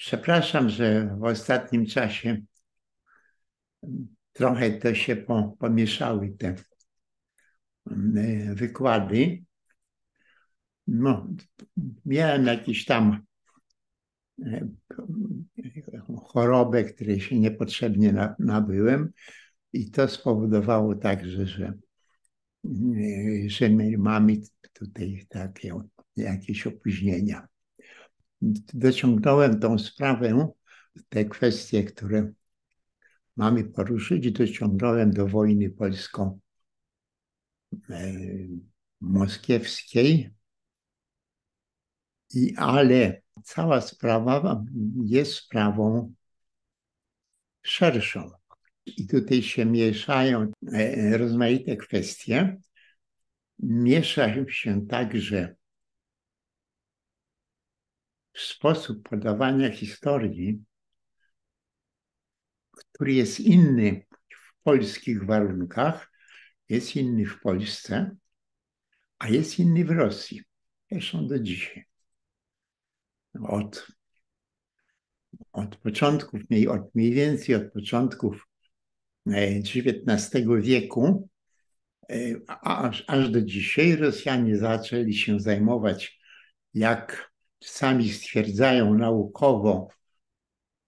Przepraszam, że w ostatnim czasie trochę to się po, pomieszały te mm, wykłady. No, miałem jakieś tam e, chorobę, której się niepotrzebnie nabyłem i to spowodowało także, że, że my mamy tutaj takie jakieś opóźnienia. Dociągnąłem tą sprawę, te kwestie, które mamy poruszyć, dociągnąłem do wojny polsko-moskiewskiej, i, ale cała sprawa jest sprawą szerszą. I tutaj się mieszają e, rozmaite kwestie. Miesza się także sposób podawania historii, który jest inny w polskich warunkach, jest inny w Polsce, a jest inny w Rosji. Zresztą do dzisiaj. Od, od początków, od mniej więcej od początków XIX e, wieku, e, aż, aż do dzisiaj Rosjanie zaczęli się zajmować, jak sami stwierdzają naukowo,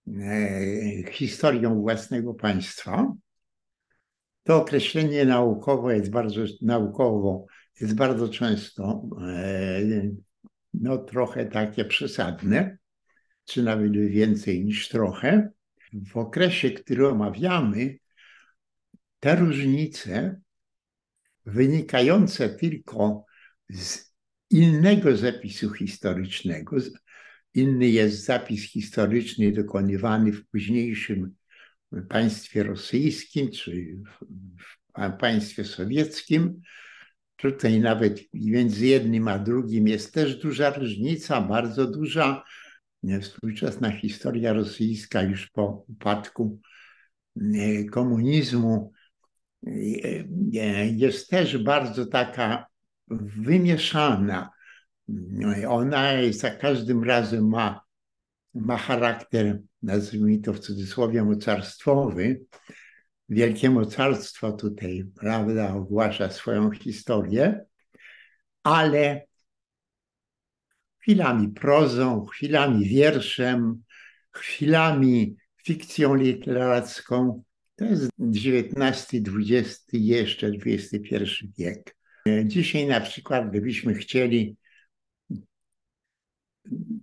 e, historią własnego państwa. To określenie naukowo jest bardzo naukowo jest bardzo często no, trochę takie przesadne, czy nawet więcej niż trochę. W okresie, który omawiamy, te różnice wynikające tylko z innego zapisu historycznego, inny jest zapis historyczny dokonywany w późniejszym państwie rosyjskim czy w państwie sowieckim. Tutaj nawet między jednym a drugim jest też duża różnica, bardzo duża. Współczesna historia rosyjska już po upadku e, komunizmu jest też bardzo taka wymieszana. Ona za każdym razem ma, ma charakter, nazwijmy to w cudzysłowie, mocarstwowy. Wielkie mocarstwo tutaj, prawda, ogłasza swoją historię, ale chwilami prozą, chwilami wierszem, chwilami fikcją literacką, to jest XIX, XX, jeszcze XXI wiek. Dzisiaj na przykład, gdybyśmy chcieli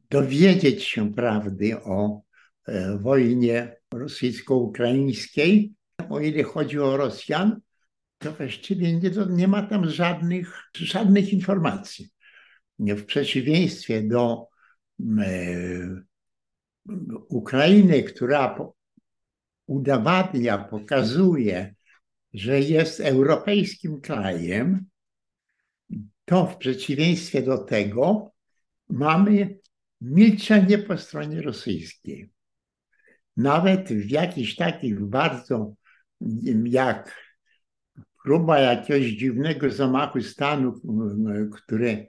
dowiedzieć się prawdy o e, wojnie rosyjsko-ukraińskiej, o ile chodzi o Rosjan, to właściwie nie, nie ma tam żadnych, żadnych informacji. W przeciwieństwie do e, Ukrainy, która udowadnia, pokazuje, że jest europejskim krajem, to w przeciwieństwie do tego mamy milczenie po stronie rosyjskiej. Nawet w jakichś takich bardzo, jak próba jakiegoś dziwnego zamachu stanu, który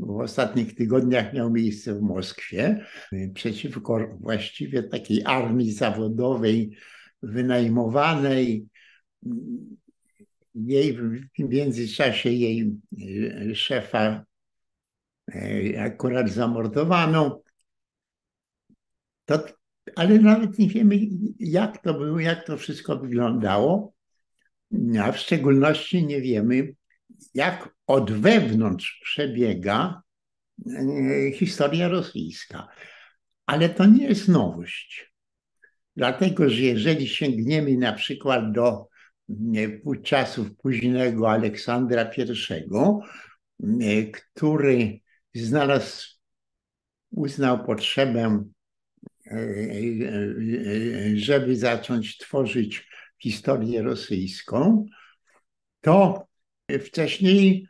w ostatnich tygodniach miał miejsce w Moskwie przeciwko właściwie takiej armii zawodowej, wynajmowanej. Jej w międzyczasie jej e, szefa e, akurat zamordowano. To, ale nawet nie wiemy, jak to było, jak to wszystko wyglądało. A w szczególności nie wiemy, jak od wewnątrz przebiega e, historia rosyjska. Ale to nie jest nowość. Dlatego, że jeżeli sięgniemy na przykład do czasów późnego Aleksandra I, który znalazł, uznał potrzebę, e, e, żeby zacząć tworzyć historię rosyjską, to Wcześniej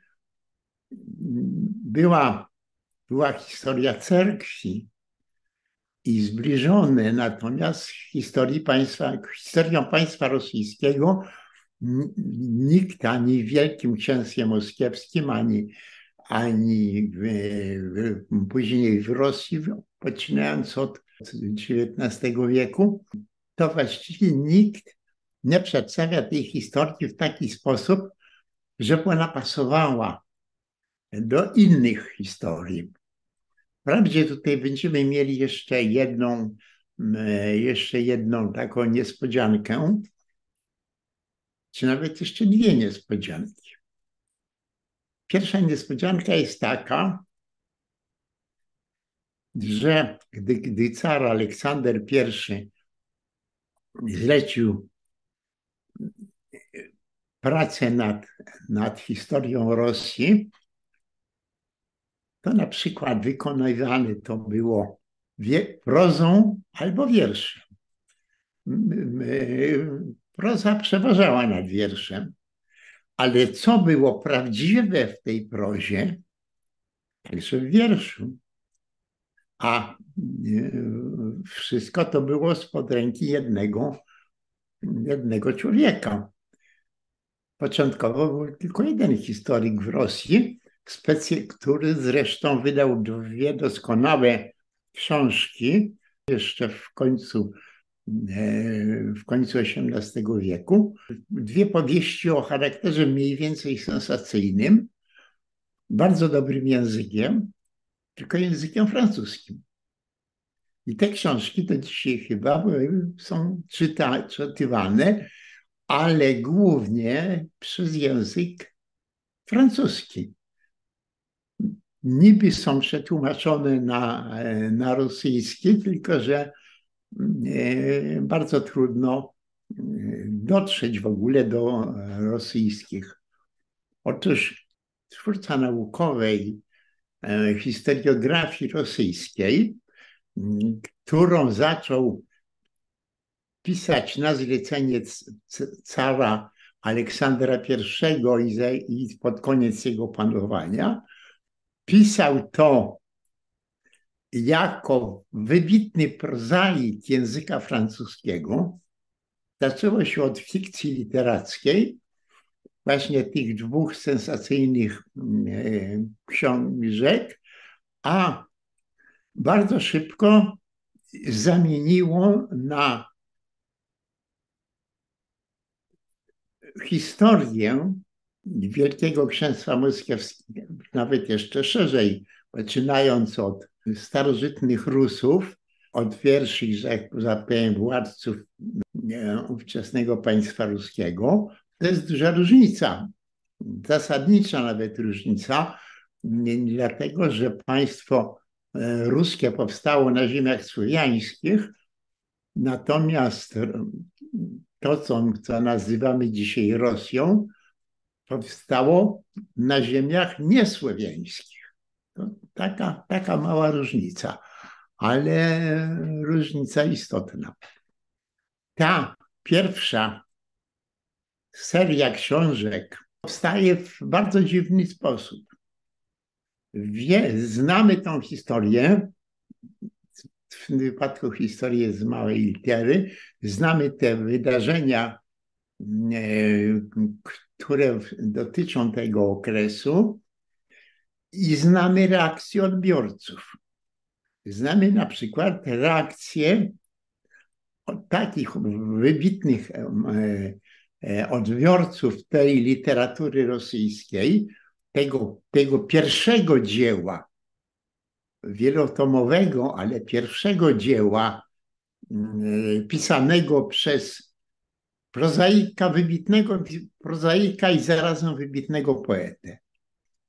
była, była historia cerkwi i zbliżone, natomiast historii państwa, historią państwa rosyjskiego nikt ani Wielkim Księstwie Moskiewskim, ani, ani w, w, później w Rosji poczynając od XIX wieku, to właściwie nikt nie przedstawia tej historii w taki sposób, żeby ona pasowała do innych historii. Wprawdzie tutaj będziemy mieli jeszcze jedną, jeszcze jedną taką niespodziankę, czy nawet jeszcze dwie niespodzianki. Pierwsza niespodzianka jest taka, że gdy, gdy car Aleksander I zlecił pracę nad, nad historią Rosji, to na przykład wykonywane to było prozą albo wierszem. Proza przeważała nad wierszem, ale co było prawdziwe w tej prozie, także w wierszu. A wszystko to było spod ręki jednego, jednego człowieka. Początkowo był tylko jeden historyk w Rosji, który zresztą wydał dwie doskonałe książki jeszcze w końcu, e, w końcu XVIII wieku. Dwie powieści o charakterze mniej więcej sensacyjnym, bardzo dobrym językiem, tylko językiem francuskim. I te książki to dzisiaj chyba są czyta, czytywane, ale głównie przez język francuski niby są przetłumaczone na, na rosyjski, tylko że e, bardzo trudno e, dotrzeć w ogóle do rosyjskich. Otóż twórca naukowej e, historiografii rosyjskiej, którą zaczął pisać na zlecenie cara Aleksandra I i pod koniec jego panowania, pisał to jako wybitny prozaik języka francuskiego. Zaczęło się od fikcji literackiej, właśnie tych dwóch sensacyjnych e, książek, a bardzo szybko zamieniło na historię Wielkiego Księstwa Moskiewskiego, nawet jeszcze szerzej, poczynając od starożytnych Rusów, od pierwszych, że tak powiem, władców ówczesnego państwa ruskiego, to jest duża różnica, zasadnicza nawet różnica, dlatego że państwo e, ruskie powstało na ziemiach słowiańskich, natomiast to, co, co nazywamy dzisiaj Rosją, powstało na ziemiach niesłowiańskich. To taka, taka mała różnica, ale różnica istotna. Ta pierwsza seria książek powstaje w bardzo dziwny sposób. Wie, znamy tą historię, w wypadku historię z małej litery, znamy te wydarzenia, e, które dotyczą tego okresu i znamy reakcję odbiorców. Znamy na przykład reakcję takich wybitnych e, e, odbiorców tej literatury rosyjskiej, tego, tego pierwszego dzieła, wielotomowego, ale pierwszego dzieła mm, pisanego przez prozaika, wybitnego prozaika i zarazem wybitnego poetę.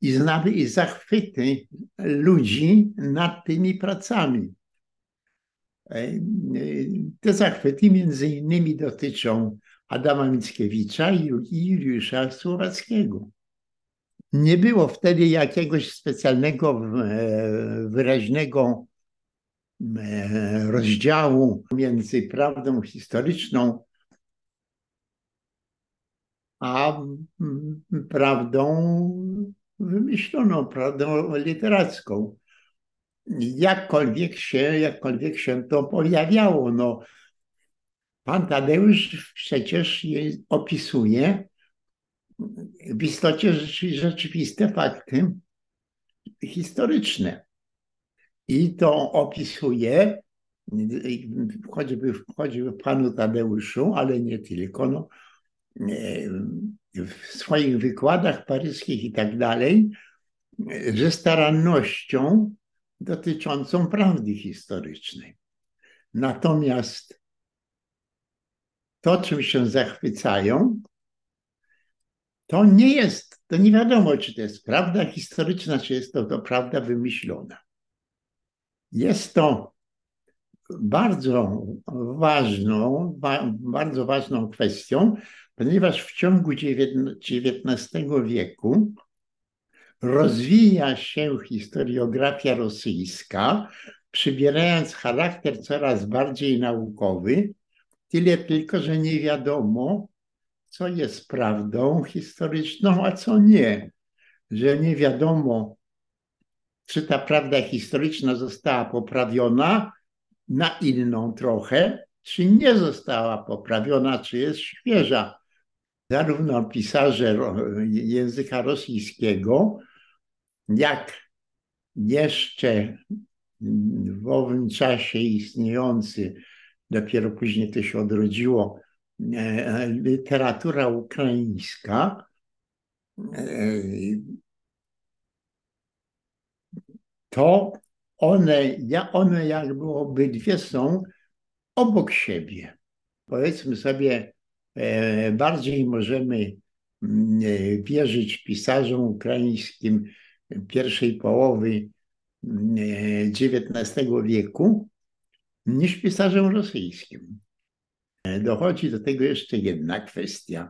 I znamy i zachwyty ludzi nad tymi pracami. E, e, te zachwyty między innymi dotyczą Adama Mickiewicza i Juliusza Słowackiego. Nie było wtedy jakiegoś specjalnego, e, wyraźnego rozdziału między prawdą historyczną a prawdą wymyśloną, prawdą literacką. Jakkolwiek się, jakkolwiek się to pojawiało, no, pan Tadeusz przecież je opisuje w istocie rzeczywiste fakty historyczne. I to opisuje choćby, choćby panu Tadeuszu, ale nie tylko, no, w swoich wykładach paryskich i tak dalej, ze starannością dotyczącą prawdy historycznej. Natomiast to, czym się zachwycają, to nie jest, to nie wiadomo, czy to jest prawda historyczna, czy jest to, to prawda wymyślona. Jest to bardzo ważną, bardzo ważną kwestią, ponieważ w ciągu XIX wieku rozwija się historiografia rosyjska, przybierając charakter coraz bardziej naukowy, tyle tylko, że nie wiadomo, co jest prawdą historyczną, a co nie. Że nie wiadomo, czy ta prawda historyczna została poprawiona na inną trochę, czy nie została poprawiona, czy jest świeża. Zarówno pisarze języka rosyjskiego, jak jeszcze w owym czasie istniejący, dopiero później to się odrodziło, e, literatura ukraińska, e, to one, one jakby obydwie są obok siebie. Powiedzmy sobie, bardziej możemy mm, wierzyć pisarzom ukraińskim pierwszej połowy XIX wieku niż pisarzem rosyjskim. Dochodzi do tego jeszcze jedna kwestia.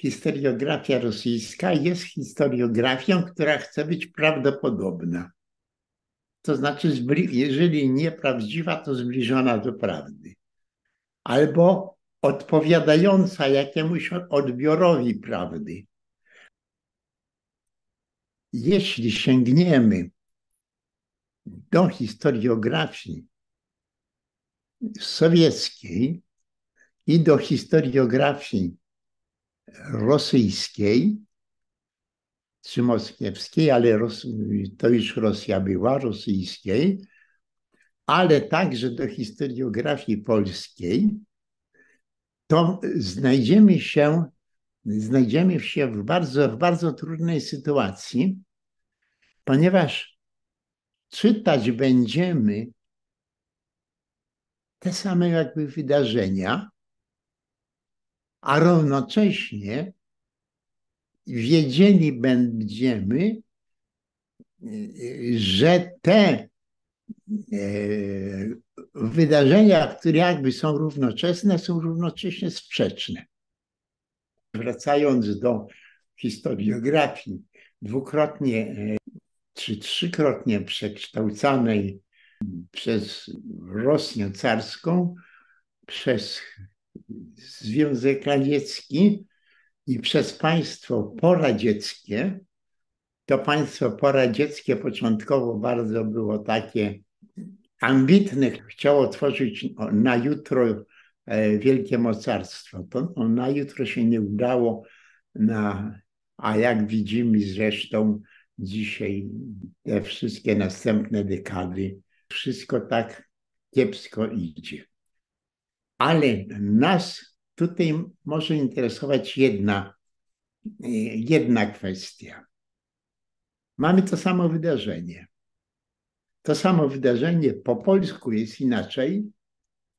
Historiografia rosyjska jest historiografią, która chce być prawdopodobna. To znaczy, jeżeli nieprawdziwa, to zbliżona do prawdy. Albo odpowiadająca jakiemuś odbiorowi prawdy. Jeśli sięgniemy do historiografii sowieckiej i do historiografii rosyjskiej, czy moskiewskiej, ale to już Rosja była, rosyjskiej, ale także do historiografii polskiej, to znajdziemy się, znajdziemy się w bardzo, w bardzo trudnej sytuacji, ponieważ czytać będziemy te same jakby wydarzenia, a równocześnie wiedzieli będziemy, że te e, wydarzenia, które jakby są równoczesne, są równocześnie sprzeczne. Wracając do historiografii, dwukrotnie e, czy trzykrotnie przekształcanej przez Rosję carską, przez Związek Radziecki i przez państwo poradzieckie. To państwo poradzieckie początkowo bardzo było takie ambitne, chciało tworzyć na jutro e, wielkie mocarstwo. To na jutro się nie udało, na, a jak widzimy zresztą dzisiaj te wszystkie następne dekady, wszystko tak kiepsko idzie. Ale nas tutaj może interesować jedna, jedna kwestia. Mamy to samo wydarzenie. To samo wydarzenie po polsku jest inaczej,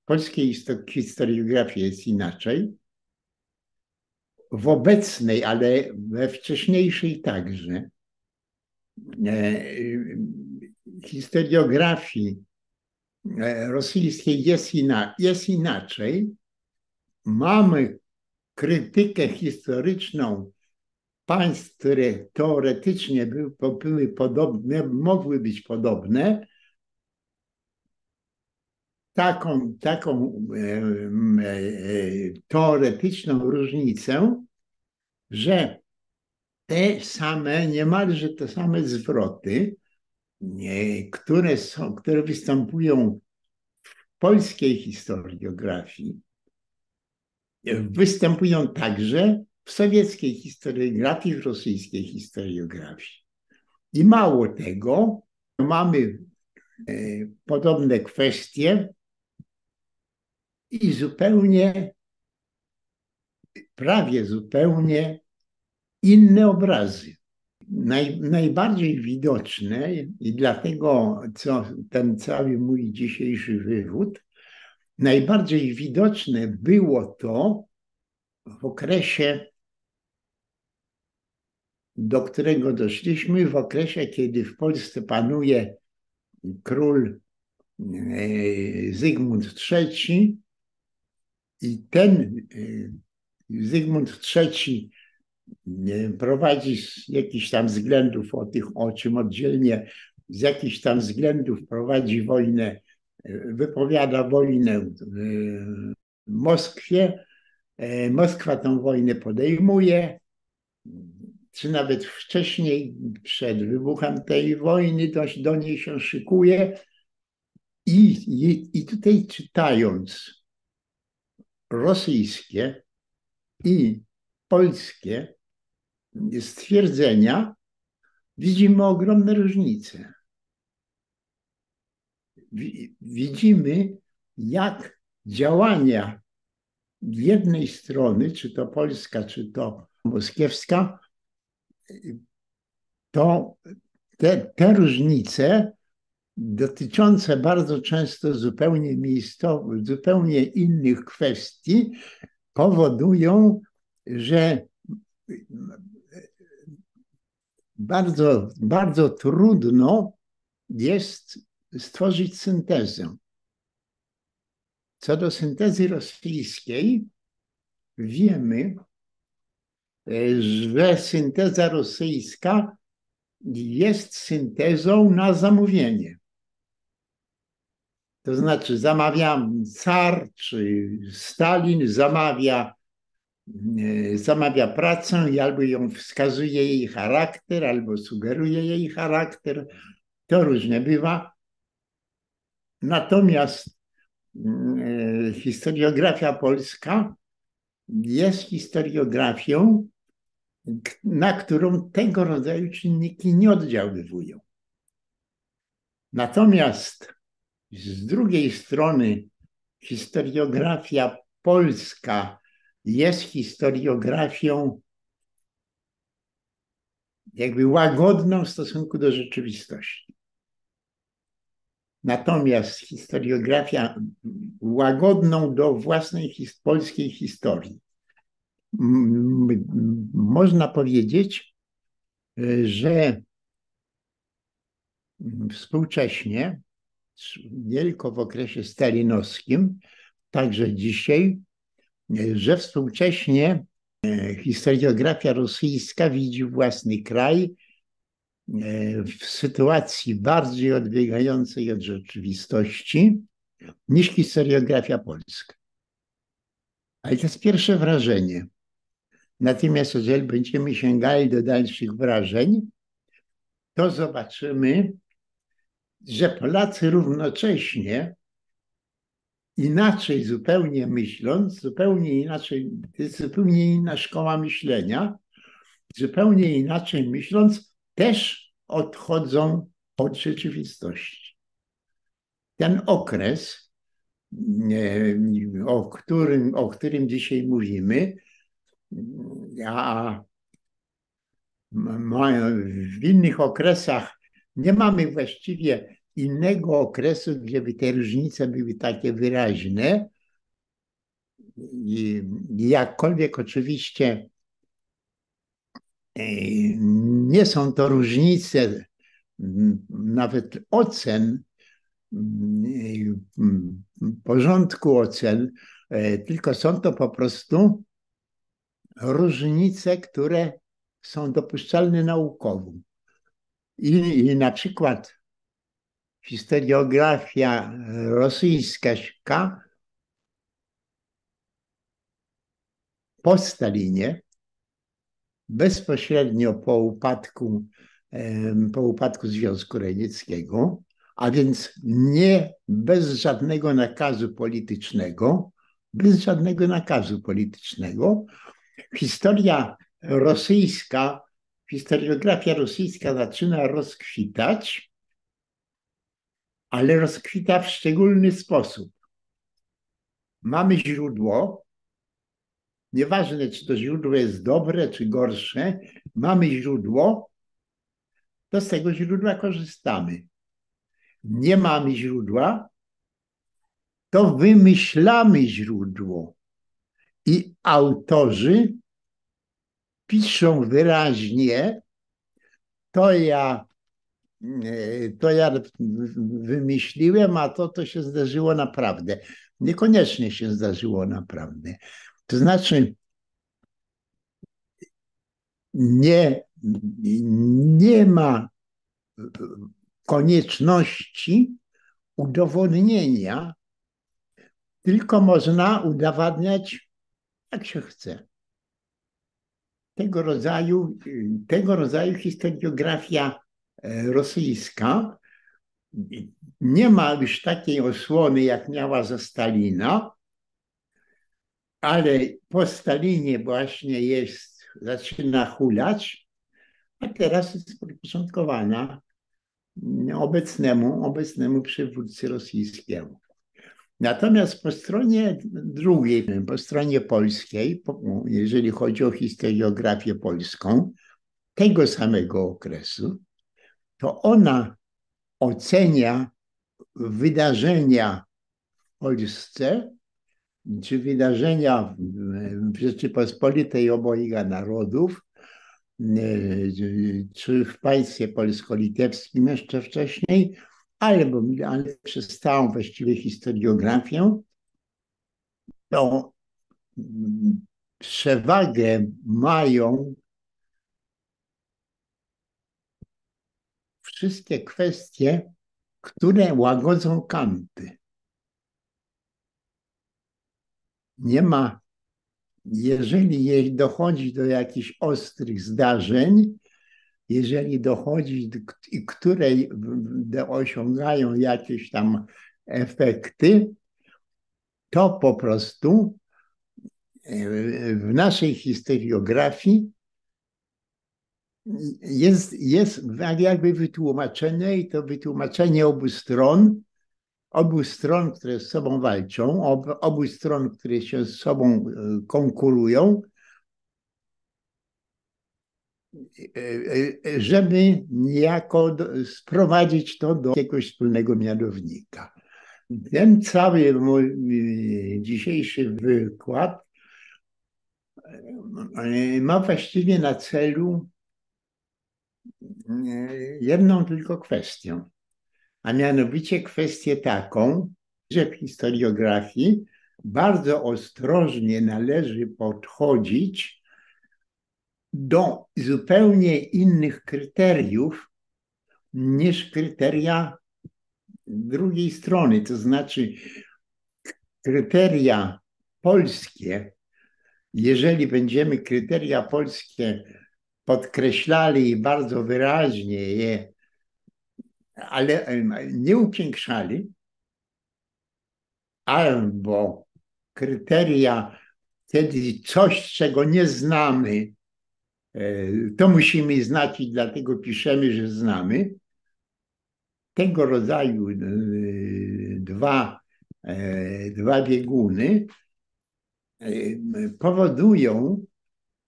w polskiej historiografii jest inaczej, w obecnej, ale we wcześniejszej także. E, historiografii e, rosyjskiej jest, ina, jest inaczej. Mamy krytykę historyczną państw, które teoretycznie były, były podobne, mogły być podobne, taką, taką e, e, teoretyczną różnicę, że te same, niemalże te same zwroty które, są, które występują w polskiej historiografii, występują także w sowieckiej historiografii, w rosyjskiej historiografii. I mało tego, mamy podobne kwestie i zupełnie, prawie zupełnie inne obrazy. Naj, najbardziej widoczne i dlatego co ten cały mój dzisiejszy wywód, najbardziej widoczne było to w okresie, do którego doszliśmy, w okresie, kiedy w Polsce panuje król e, Zygmunt III i ten e, Zygmunt III prowadzi z jakichś tam względów, o, tych, o czym oddzielnie, z jakichś tam względów prowadzi wojnę, wypowiada wojnę Moskwie. E, Moskwa tą wojnę podejmuje, czy nawet wcześniej, przed wybuchem tej wojny, do, do niej się szykuje. I, i, I tutaj czytając rosyjskie i polskie stwierdzenia, widzimy ogromne różnice. Widzimy, jak działania jednej strony, czy to polska, czy to moskiewska, to te, te różnice dotyczące bardzo często zupełnie miejscowych, zupełnie innych kwestii, powodują, że bardzo, bardzo trudno jest stworzyć syntezę. Co do syntezy rosyjskiej, wiemy, że synteza rosyjska jest syntezą na zamówienie. To znaczy, zamawia car czy Stalin, zamawia E, zamawia pracę i albo ją wskazuje jej charakter, albo sugeruje jej charakter. To różnie bywa. Natomiast mm, e, historiografia polska jest historiografią, na którą tego rodzaju czynniki nie oddziaływują. Natomiast z drugiej strony historiografia polska jest historiografią jakby łagodną w stosunku do rzeczywistości. Natomiast historiografia łagodną do własnej his polskiej historii. Można powiedzieć, że współcześnie, wielko w okresie stalinowskim, także dzisiaj że współcześnie e, historiografia rosyjska widzi własny kraj e, w sytuacji bardziej odbiegającej od rzeczywistości niż historiografia polska. Ale to jest pierwsze wrażenie. Natomiast jeżeli będziemy sięgali do dalszych wrażeń, to zobaczymy, że Polacy równocześnie inaczej zupełnie myśląc, zupełnie inaczej, to jest zupełnie inna szkoła myślenia, zupełnie inaczej myśląc, też odchodzą od rzeczywistości. Ten okres, o którym, o którym dzisiaj mówimy, a w innych okresach nie mamy właściwie innego okresu, gdzie by te różnice były takie wyraźne. I jakkolwiek oczywiście e, nie są to różnice nawet ocen, porządku ocen, e, tylko są to po prostu różnice, które są dopuszczalne naukowo. I, i na przykład historiografia rosyjska po Stalinie, bezpośrednio po upadku, po upadku Związku Radzieckiego, a więc nie bez żadnego nakazu politycznego, bez żadnego nakazu politycznego, historia rosyjska, historiografia rosyjska zaczyna rozkwitać ale rozkwita w szczególny sposób. Mamy źródło, nieważne czy to źródło jest dobre czy gorsze, mamy źródło, to z tego źródła korzystamy. Nie mamy źródła, to wymyślamy źródło. I autorzy piszą wyraźnie, to ja, e, to ja wymyśliłem, a to to się zdarzyło naprawdę. Niekoniecznie się zdarzyło naprawdę. To znaczy, nie, nie ma konieczności udowodnienia, tylko można udowadniać, jak się chce. Tego rodzaju, tego rodzaju historiografia e, rosyjska nie ma już takiej osłony, jak miała za Stalina, ale po Stalinie właśnie jest, zaczyna hulać, a teraz jest podporządkowana obecnemu, obecnemu przywódcy rosyjskiemu. Natomiast po stronie drugiej, po stronie polskiej, jeżeli chodzi o historiografię polską tego samego okresu, to ona ocenia wydarzenia w Polsce, czy wydarzenia w Rzeczypospolitej obojga narodów, czy w państwie polsko-litewskim jeszcze wcześniej, albo ale przez całą właściwie historiografię, to przewagę mają wszystkie kwestie, które łagodzą kanty. Nie ma, jeżeli dochodzi do jakichś ostrych zdarzeń, jeżeli dochodzi, które osiągają jakieś tam efekty, to po prostu e, w naszej historiografii jest, jest jakby wytłumaczenie i to wytłumaczenie obu stron, obu stron, które z sobą walczą, obu, obu stron, które się z sobą e, konkurują, żeby niejako sprowadzić to do jakiegoś wspólnego mianownika. Ten cały mój dzisiejszy wykład ma właściwie na celu jedną tylko kwestią, a mianowicie kwestię taką, że w historiografii bardzo ostrożnie należy podchodzić do zupełnie innych kryteriów niż kryteria drugiej strony, to znaczy kryteria polskie, jeżeli będziemy kryteria polskie podkreślali bardzo wyraźnie je, ale nie upiększali, albo kryteria, kiedy coś, czego nie znamy, to musimy znać i dlatego piszemy, że znamy. Tego rodzaju e, dwa, e, dwa bieguny powodują,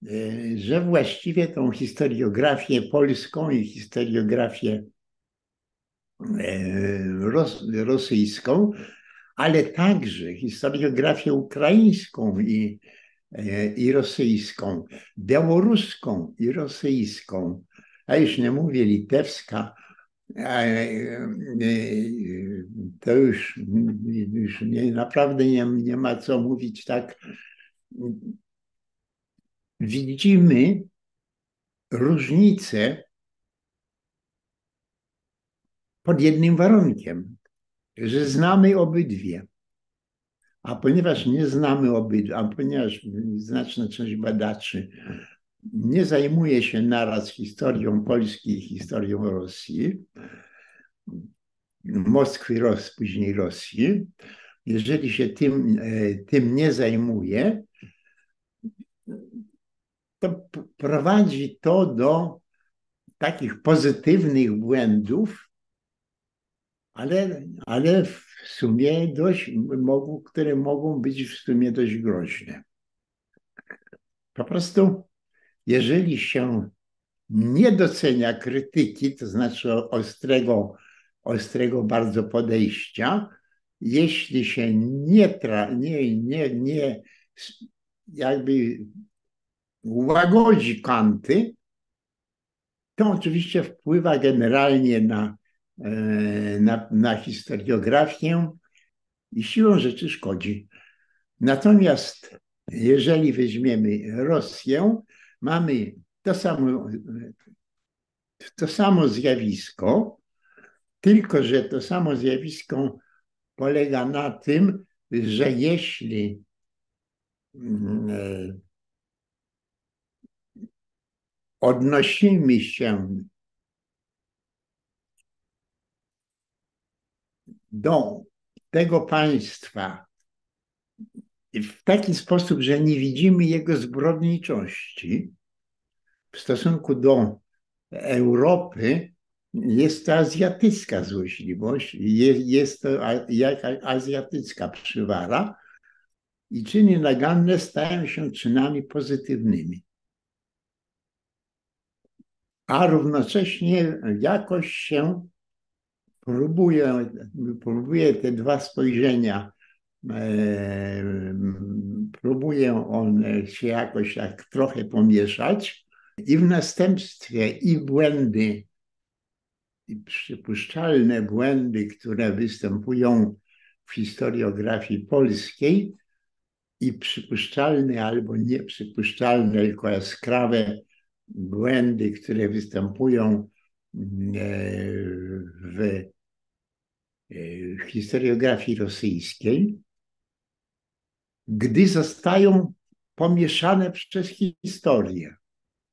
E, że właściwie tą historiografię polską i historiografię e, ros rosyjską, ale także historiografię ukraińską i, e, i rosyjską, białoruską i rosyjską, a już nie mówię litewska, to już, już nie, naprawdę nie, nie ma co mówić tak widzimy różnicę pod jednym warunkiem, że znamy obydwie. A ponieważ nie znamy obydwu, a ponieważ znaczna część badaczy nie zajmuje się naraz historią Polski i historią Rosji, Moskwy, Ros, później Rosji, jeżeli się tym, e, tym nie zajmuje, to prowadzi to do takich pozytywnych błędów, ale, ale w sumie dość, mogą, które mogą być w sumie dość groźne. Po prostu, jeżeli się nie docenia krytyki, to znaczy ostrego, ostrego bardzo podejścia, jeśli się nie, tra, nie, nie, nie jakby łagodzi kanty, to oczywiście wpływa generalnie na, na, na historiografię i siłą rzeczy szkodzi. Natomiast jeżeli weźmiemy Rosję, mamy to samo, to samo zjawisko, tylko że to samo zjawisko polega na tym, że jeśli mm, e, odnosimy się do tego państwa w taki sposób, że nie widzimy jego zbrodniczości w stosunku do Europy, jest to azjatycka złośliwość, jest to jak azjatycka przywara i czyny naganne stają się czynami pozytywnymi. A równocześnie jakoś się próbuje, próbuje te dwa spojrzenia, e, próbują one się jakoś tak trochę pomieszać i w następstwie i błędy, i przypuszczalne błędy, które występują w historiografii polskiej i przypuszczalne albo nieprzypuszczalne, tylko jaskrawe błędy, które występują e, w historiografii rosyjskiej, gdy zostają pomieszane przez historię.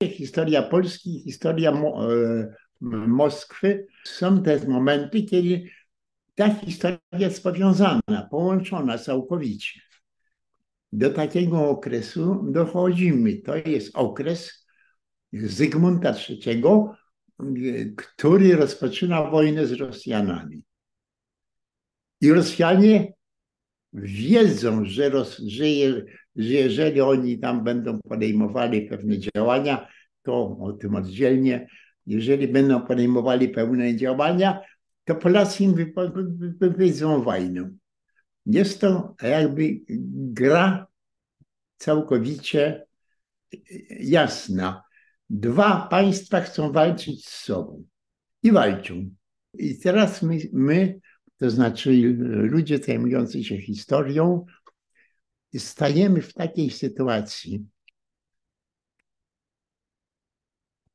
Historia Polski, historia e, Moskwy są te momenty, kiedy ta historia jest powiązana, połączona całkowicie. Do takiego okresu dochodzimy. To jest okres Zygmunta III, który rozpoczyna wojnę z Rosjanami. I Rosjanie wiedzą, że, że, je, że jeżeli oni tam będą podejmowali pewne działania, to o tym oddzielnie, jeżeli będą podejmowali pewne działania, to Polacy im wypowiedzą wojnę. Jest to jakby gra całkowicie jasna. Dwa państwa chcą walczyć z sobą i walczą. I teraz my, my to znaczy ludzie zajmujący się historią, stajemy w takiej sytuacji,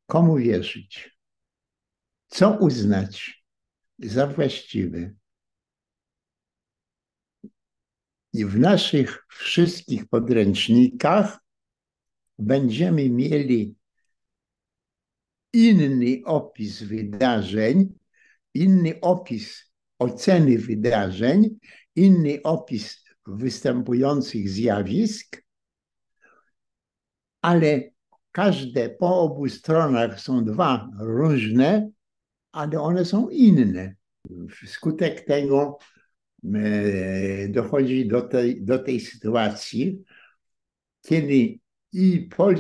komu wierzyć, co uznać za właściwe. I w naszych wszystkich podręcznikach będziemy mieli inny opis wydarzeń, inny opis oceny wydarzeń, inny opis występujących zjawisk, ale każde po obu stronach są dwa różne, ale one są inne. Wskutek tego e, dochodzi do tej, do tej sytuacji, kiedy i Pol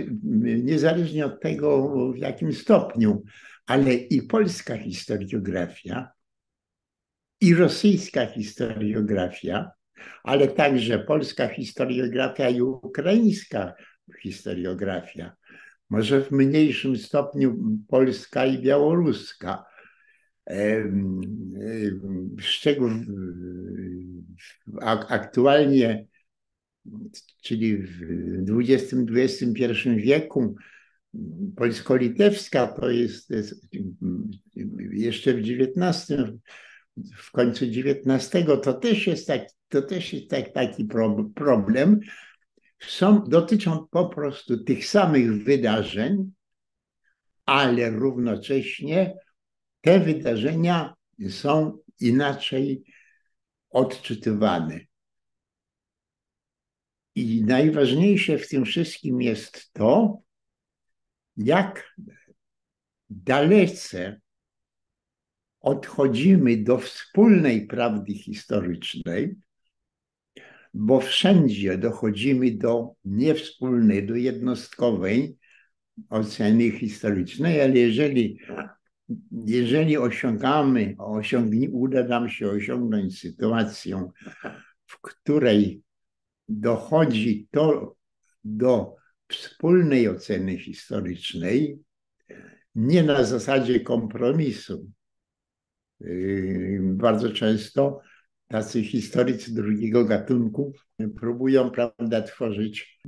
niezależnie od tego, w jakim stopniu, ale i polska historiografia, i rosyjska historiografia, ale także polska historiografia i ukraińska historiografia, może w mniejszym stopniu polska i białoruska. Szczegół aktualnie czyli w XX-XXI wieku, polsko-litewska to jest, jeszcze w XIX, w końcu XIX, to też jest, tak, to też jest tak, taki problem. Są, dotyczą po prostu tych samych wydarzeń, ale równocześnie te wydarzenia są inaczej odczytywane. I najważniejsze w tym wszystkim jest to, jak dalece odchodzimy do wspólnej prawdy historycznej, bo wszędzie dochodzimy do niewspólnej, do jednostkowej oceny historycznej, ale jeżeli, jeżeli osiągamy, osiągnie, uda nam się osiągnąć sytuację, w której dochodzi to do wspólnej oceny historycznej, nie na zasadzie kompromisu. Yy, bardzo często tacy historycy drugiego gatunku próbują, prawda, tworzyć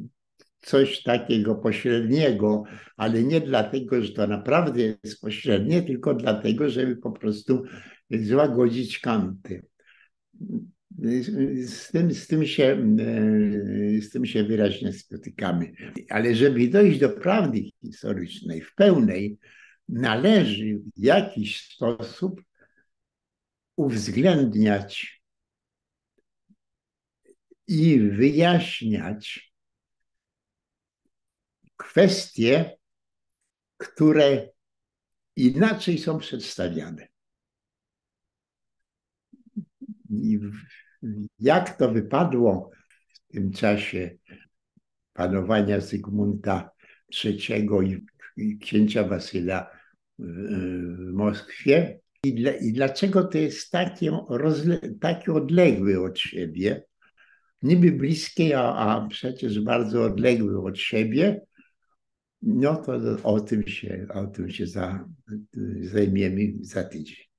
coś takiego pośredniego, ale nie dlatego, że to naprawdę jest pośrednie, tylko dlatego, żeby po prostu złagodzić kanty. Z tym, z, tym się, z tym się wyraźnie spotykamy. Ale żeby dojść do prawdy historycznej w pełnej, należy w jakiś sposób uwzględniać i wyjaśniać kwestie, które inaczej są przedstawiane. I jak to wypadło w tym czasie panowania Zygmunta III i księcia Wasyla w Moskwie, i, dla, I, dlaczego to jest takie, rozle, takie odległe od siebie, niby bliskie, a, a przecież bardzo odległe od siebie, no to o tym się, o tym się za, zajmiemy za tydzień.